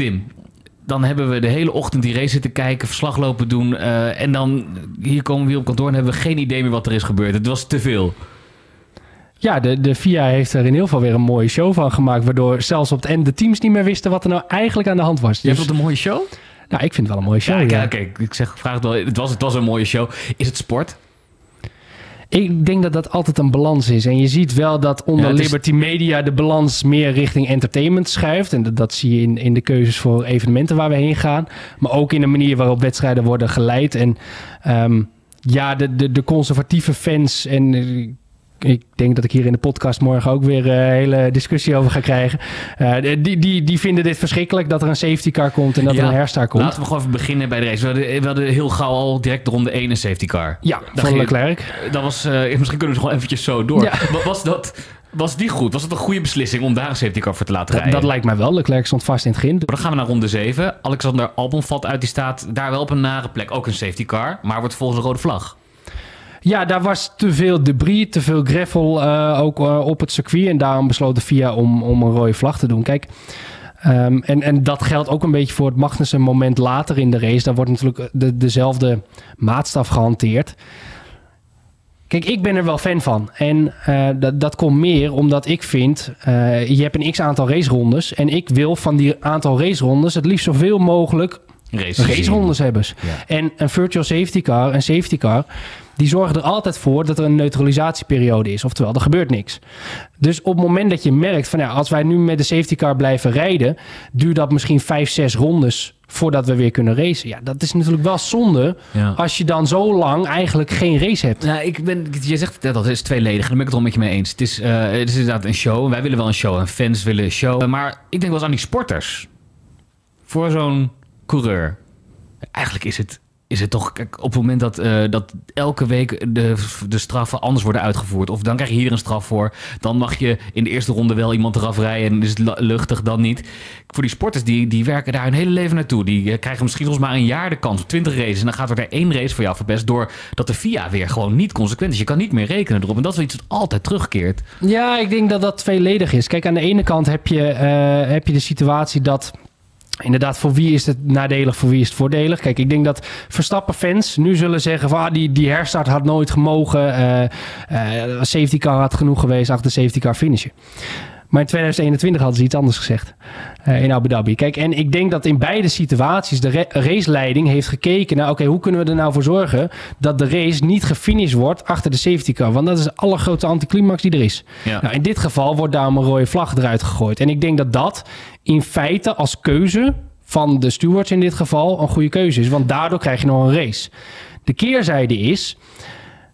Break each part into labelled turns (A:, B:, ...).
A: Tim, dan hebben we de hele ochtend die race zitten kijken, verslag lopen doen. eh, en dan hier komen we op kantoor en hebben we geen idee meer wat er is gebeurd. Het was te veel.
B: Ja, de, de FIA heeft er in ieder geval weer een mooie show van gemaakt. Waardoor zelfs op het eind de teams niet meer wisten wat er nou eigenlijk aan de hand was. Dus,
A: vond het een mooie show?
B: nou, ik vind het wel een mooie show.
A: Ja,
B: ja.
A: kijk, kijk, ik zeg, vraag het wel. Het was, het was een mooie show. Is het sport?
B: Ik denk dat dat altijd een balans is. En je ziet wel dat onder
A: Ja,
B: Liberty Media de balans meer richting entertainment schuift. En dat, dat zie je in, in de keuzes voor evenementen waar we heen gaan. Maar ook in de manier waarop wedstrijden worden geleid. En ehm, ja, de, de, de conservatieve fans en... eh, ik denk dat ik hier in de podcast morgen ook weer een hele discussie over ga krijgen. Eh, die, die, die vinden dit verschrikkelijk dat er een safety car komt en dat
A: Ja,
B: er een herstart komt.
A: Laten we gewoon even beginnen bij de race. We hadden, we hadden heel gauw al direct de ronde 1 een safety car.
B: Ja,
A: Dan
B: van Leclerc.
A: Dat was, eh, misschien kunnen we gewoon eventjes zo door.
B: Ja.
A: Was, dat, was die goed? Was het een goede beslissing om daar een safety car voor te laten
B: Dat,
A: rijden?
B: dat lijkt mij wel. Leclerc stond vast in het grind.
A: Maar dan gaan we naar ronde 7. Alexander Albon valt uit. Die staat daar wel op een nare plek. Ook een safety car. Maar wordt volgens een rode vlag.
B: Ja, daar was te veel debris, te veel gravel eh, ook eh, op het circuit. En daarom besloot de FIA om, om een rode vlag te doen. Kijk, ehm, en, en dat geldt ook een beetje voor het Magnussen moment later in de race. Daar wordt natuurlijk de, dezelfde maatstaf gehanteerd. Kijk, ik ben er wel fan van. En eh, dat, dat komt meer omdat ik vind... je hebt een x-aantal racerondes. En ik wil van die aantal racerondes... het liefst zoveel mogelijk racerondes hebben.
A: Ja.
B: En een virtual safety car, een safety car, die zorgen er altijd voor dat er een neutralisatieperiode is. Oftewel, er gebeurt niks. Dus op het moment dat je merkt van ja, als wij nu met de safety car blijven rijden, duurt dat misschien vijf, zes rondes voordat we weer kunnen racen. Ja, dat is natuurlijk wel zonde
A: Ja.
B: als je dan zo lang eigenlijk geen race hebt.
A: Nou, ik ben, je zegt dat dat is tweeledig. Daar ben ik het wel met je mee eens. Het is, eh, het is inderdaad een show. En wij willen wel een show. En fans willen een show. Maar ik denk wel eens aan die sporters. Voor zo'n coureur. Eigenlijk is het, is het toch... Kijk, op het moment dat, eh, dat elke week de, de straffen anders worden uitgevoerd... of dan krijg je hier een straf voor... dan mag je in de eerste ronde wel iemand eraf rijden... en is het luchtig, dan niet. Voor die sporters, die, die werken daar hun hele leven naartoe. Die eh, krijgen misschien soms maar een jaar de kans op 20 races... en dan gaat er daar één race voor jou verpest... doordat de FIA weer gewoon niet consequent is. Je kan niet meer rekenen erop. En dat is iets wat altijd terugkeert.
B: Ja, ik denk dat dat tweeledig is. Kijk, aan de ene kant heb je, eh, heb je de situatie dat. Inderdaad, voor wie is het nadelig, voor wie is het voordelig? Kijk, ik denk dat Verstappen-fans nu zullen zeggen van... Ah, die, die herstart had nooit gemogen. een safety car had genoeg geweest achter de safety car finishen. Maar in 2021 hadden ze iets anders gezegd eh, in Abu Dhabi. Kijk, en ik denk dat in beide situaties de ra- raceleiding heeft gekeken naar... oké, hoe kunnen we er nou voor zorgen dat de race niet gefinished wordt achter de safety car? Want dat is de allergrootste anticlimax die er is.
A: Ja.
B: Nou, in dit geval wordt daarom een rode vlag eruit gegooid. En ik denk dat dat in feite als keuze van de stewards in dit geval een goede keuze is. Want daardoor krijg je nog een race. De keerzijde is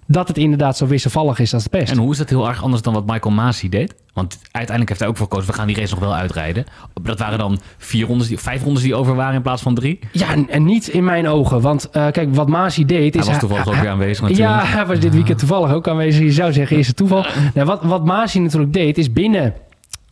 B: dat het inderdaad zo wisselvallig is als de pest.
A: En hoe is dat heel erg anders dan wat Michael Masi deed? Want uiteindelijk heeft hij ook voor gekozen, we gaan die race nog wel uitrijden. Dat waren dan vier rondes, die, vijf rondes die over waren in plaats van drie.
B: Ja, en, en niet in mijn ogen. Want eh, kijk, wat Masi deed
A: Hij
B: is...
A: was toevallig ook weer aanwezig natuurlijk.
B: Ja, hij was dit weekend toevallig ook aanwezig. Je zou zeggen, is het toeval? Nou, wat, wat Masi natuurlijk deed, is binnen,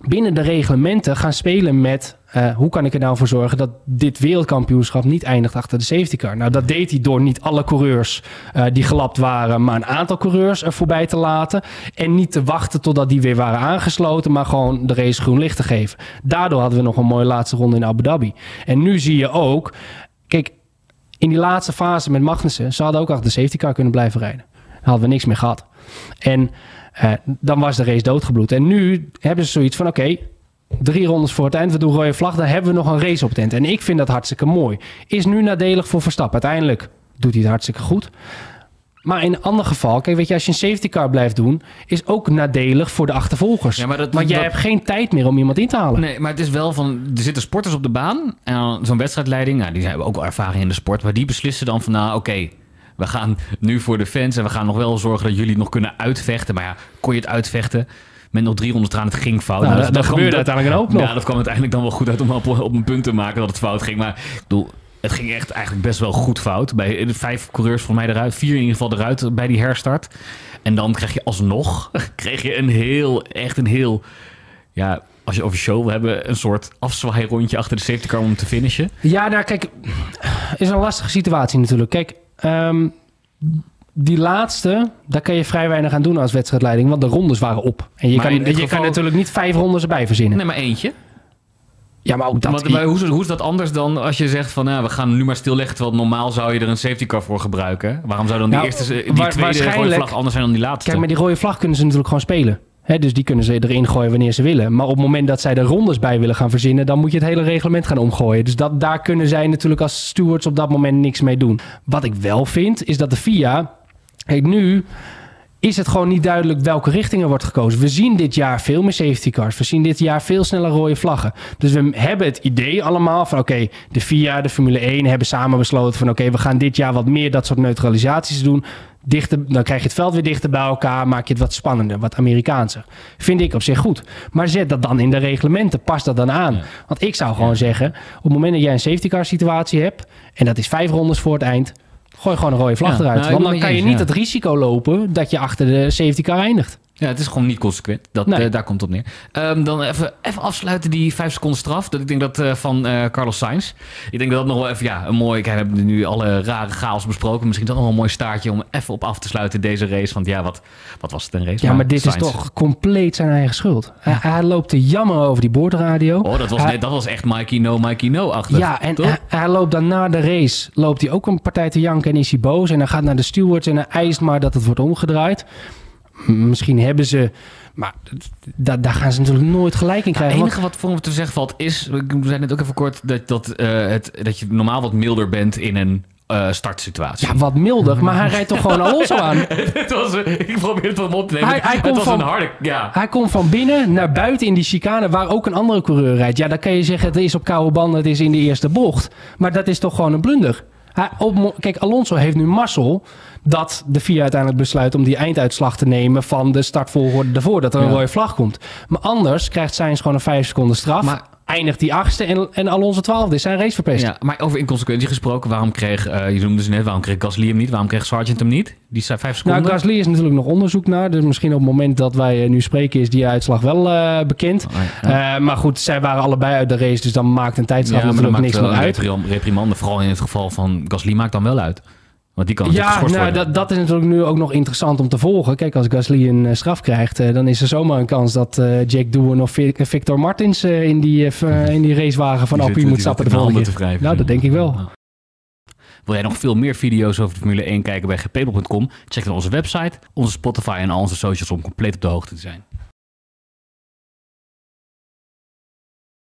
B: binnen de reglementen gaan spelen met... eh, hoe kan ik er nou voor zorgen dat dit wereldkampioenschap niet eindigt achter de safety car? Nou, dat deed hij door niet alle coureurs eh, die gelapt waren, maar een aantal coureurs er voorbij te laten. En niet te wachten totdat die weer waren aangesloten, maar gewoon de race groen licht te geven. Daardoor hadden we nog een mooie laatste ronde in Abu Dhabi. En nu zie je ook, kijk, in die laatste fase met Magnussen, ze hadden ook achter de safety car kunnen blijven rijden. Dan hadden we niks meer gehad. En eh, dan was de race doodgebloed. En nu hebben ze zoiets van, oké, drie rondes voor het eind, we doen rode vlag, dan hebben we nog een race op het eind. En ik vind dat hartstikke mooi. Is nu nadelig voor Verstappen. Uiteindelijk doet hij het hartstikke goed. Maar in een ander geval, kijk, weet je, als je een safety car blijft doen, is ook nadelig voor de achtervolgers.
A: Ja, maar dat-
B: Want jij
A: dat-
B: hebt geen tijd meer om iemand in te halen.
A: Nee, maar het is wel van, er zitten sporters op de baan en zo'n wedstrijdleiding, nou, die hebben ook wel ervaring in de sport, maar die beslissen dan van, nou, oké, we gaan nu voor de fans en we gaan nog wel zorgen dat jullie het nog kunnen uitvechten. Maar ja, kon je het uitvechten? Met nog drie rondes eraan, het ging fout.
B: Nou,
A: Nou,
B: dat- gebeurde uiteindelijk een hoop nog.
A: Ja, dat kwam uiteindelijk dan wel goed uit om op, op een punt te maken dat het fout ging. Maar ik bedoel, het ging echt eigenlijk best wel goed fout. Bij de vijf coureurs volgens mij eruit, vier in ieder geval eruit bij die herstart. En dan krijg je alsnog, kreeg je een heel, echt een heel, ja, als je over show wil hebben, een soort afzwaairondje achter de safety car om te finishen.
B: Ja, nou kijk, is een lastige situatie natuurlijk. Kijk, ehm, die laatste, daar kan je vrij weinig aan doen als wedstrijdleiding, want de rondes waren op. En je,
A: Maar
B: kan, je
A: geval-
B: kan natuurlijk niet vijf rondes erbij verzinnen.
A: Nee, maar eentje.
B: Ja, maar ook dat...
A: Maar hoe, is- hoe is dat anders dan als je zegt van... Nou, we gaan nu maar stilleggen... terwijl normaal zou je er een safety car voor gebruiken? Waarom zou dan die,
B: Nou,
A: eerste, die tweede rode vlag anders zijn dan die laatste?
B: Kijk, met die rode vlag kunnen ze natuurlijk gewoon spelen. Dus die kunnen ze erin gooien wanneer ze willen. Maar op het moment dat zij er rondes bij willen gaan verzinnen... dan moet je het hele reglement gaan omgooien. Dus dat, daar kunnen zij natuurlijk als stewards op dat moment niks mee doen. Wat ik wel vind, is dat de FIA... Kijk, nu is het gewoon niet duidelijk welke richting er wordt gekozen. We zien dit jaar veel meer safety cars. We zien dit jaar veel sneller rode vlaggen. Dus we hebben het idee allemaal van... oké, de FIA, de Formule 1 hebben samen besloten van... oké, we gaan dit jaar wat meer dat soort neutralisaties doen. Dichter, dan krijg je het veld weer dichter bij elkaar. Maak je het wat spannender, wat Amerikaanser. Vind ik op zich goed. Maar zet dat dan in de reglementen. Pas dat dan aan. Want ik zou gewoon zeggen... op het moment dat jij een safety car situatie hebt... en dat is vijf rondes voor het eind... Gooi gewoon een rode vlag
A: Ja,
B: eruit.
A: nou,
B: Want dan kan
A: je
B: niet het risico lopen dat je achter de safety car eindigt.
A: Ja, het is gewoon niet consequent. Dat,
B: Nee.
A: eh, daar komt het op neer. Ehm, dan even, even afsluiten die vijf seconden straf. Dat ik denk dat eh, van eh, Carlos Sainz. Ik denk dat dat nog wel even ja, een mooi... Kijk, we hebben nu alle rare chaos besproken. Misschien is dat nog wel een mooi staartje om even op af te sluiten deze race. Want ja, wat, wat was het een race?
B: Ja, maar dit
A: Sainz-
B: is toch compleet zijn eigen schuld. Hij, hij loopt te jammer over die boordradio.
A: Oh, dat was,
B: Hij-
A: net, dat was echt Mikey No, Mikey No achter.
B: Ja, en hij, hij loopt dan na de race, loopt hij ook een partij te janken en is hij boos. En hij gaat naar de stewards en hij eist maar dat het wordt omgedraaid. Misschien hebben ze, maar da- daar gaan ze natuurlijk nooit gelijk in
A: Nou,
B: krijgen.
A: Het enige wat voor me te zeggen valt is... We zijn net ook even kort... Dat, dat, eh, het, dat je normaal wat milder bent in een eh, startsituatie.
B: ja, wat milder, maar hij rijdt toch gewoon Alonso aan.
A: het was, ik probeer het wel op te nemen.
B: Hij- hij komt van-
A: een harde... Ja.
B: Hij komt van binnen naar buiten in die chicane waar ook een andere coureur rijdt. Ja, dan kan je zeggen het is op koude banden, het is in de eerste bocht. Maar dat is toch gewoon een blunder. Hij, op, kijk, Alonso heeft nu mazzel dat de FIA uiteindelijk besluit om die einduitslag te nemen van de startvolgorde ervoor, dat er een
A: Ja.
B: rode vlag komt. Maar anders krijgt Sainz gewoon een vijf seconden straf.
A: Maar-
B: eindigt die achtste en, en Alonso twaalfde. Is zijn race verpest.
A: Ja, maar over inconsequentie gesproken, waarom kreeg, eh, je noemde ze net, waarom kreeg Gasly hem niet? Waarom kreeg Sargent hem niet? Die zijn vijf seconden.
B: Nou, Gasly is natuurlijk nog onderzoek naar. Dus misschien op het moment dat wij eh, nu spreken is die uitslag wel eh, bekend.
A: Oh, ja.
B: Eh, maar goed, zij waren allebei uit de race. Dus dan maakt een tijdstraf
A: Ja,
B: natuurlijk
A: maakt
B: niks meer uit.
A: reprim- reprimande, vooral in het geval van Gasly, maakt dan wel uit. Want die kan
B: Ja, nou, dat, dat is natuurlijk nu ook nog interessant om te volgen. Kijk, als Gasly een eh, straf krijgt, eh, dan is er zomaar een kans dat eh Jake Doohan of Vi- Victor Martins in, die, in die racewagen van Alpine moet stappen de volgende keer. Nou, dat denk ik wel.
A: Ja. Wil jij nog veel meer video's over de Formule 1 kijken bij gpable.com? Check dan onze website, onze Spotify en al onze socials om compleet op de hoogte te zijn.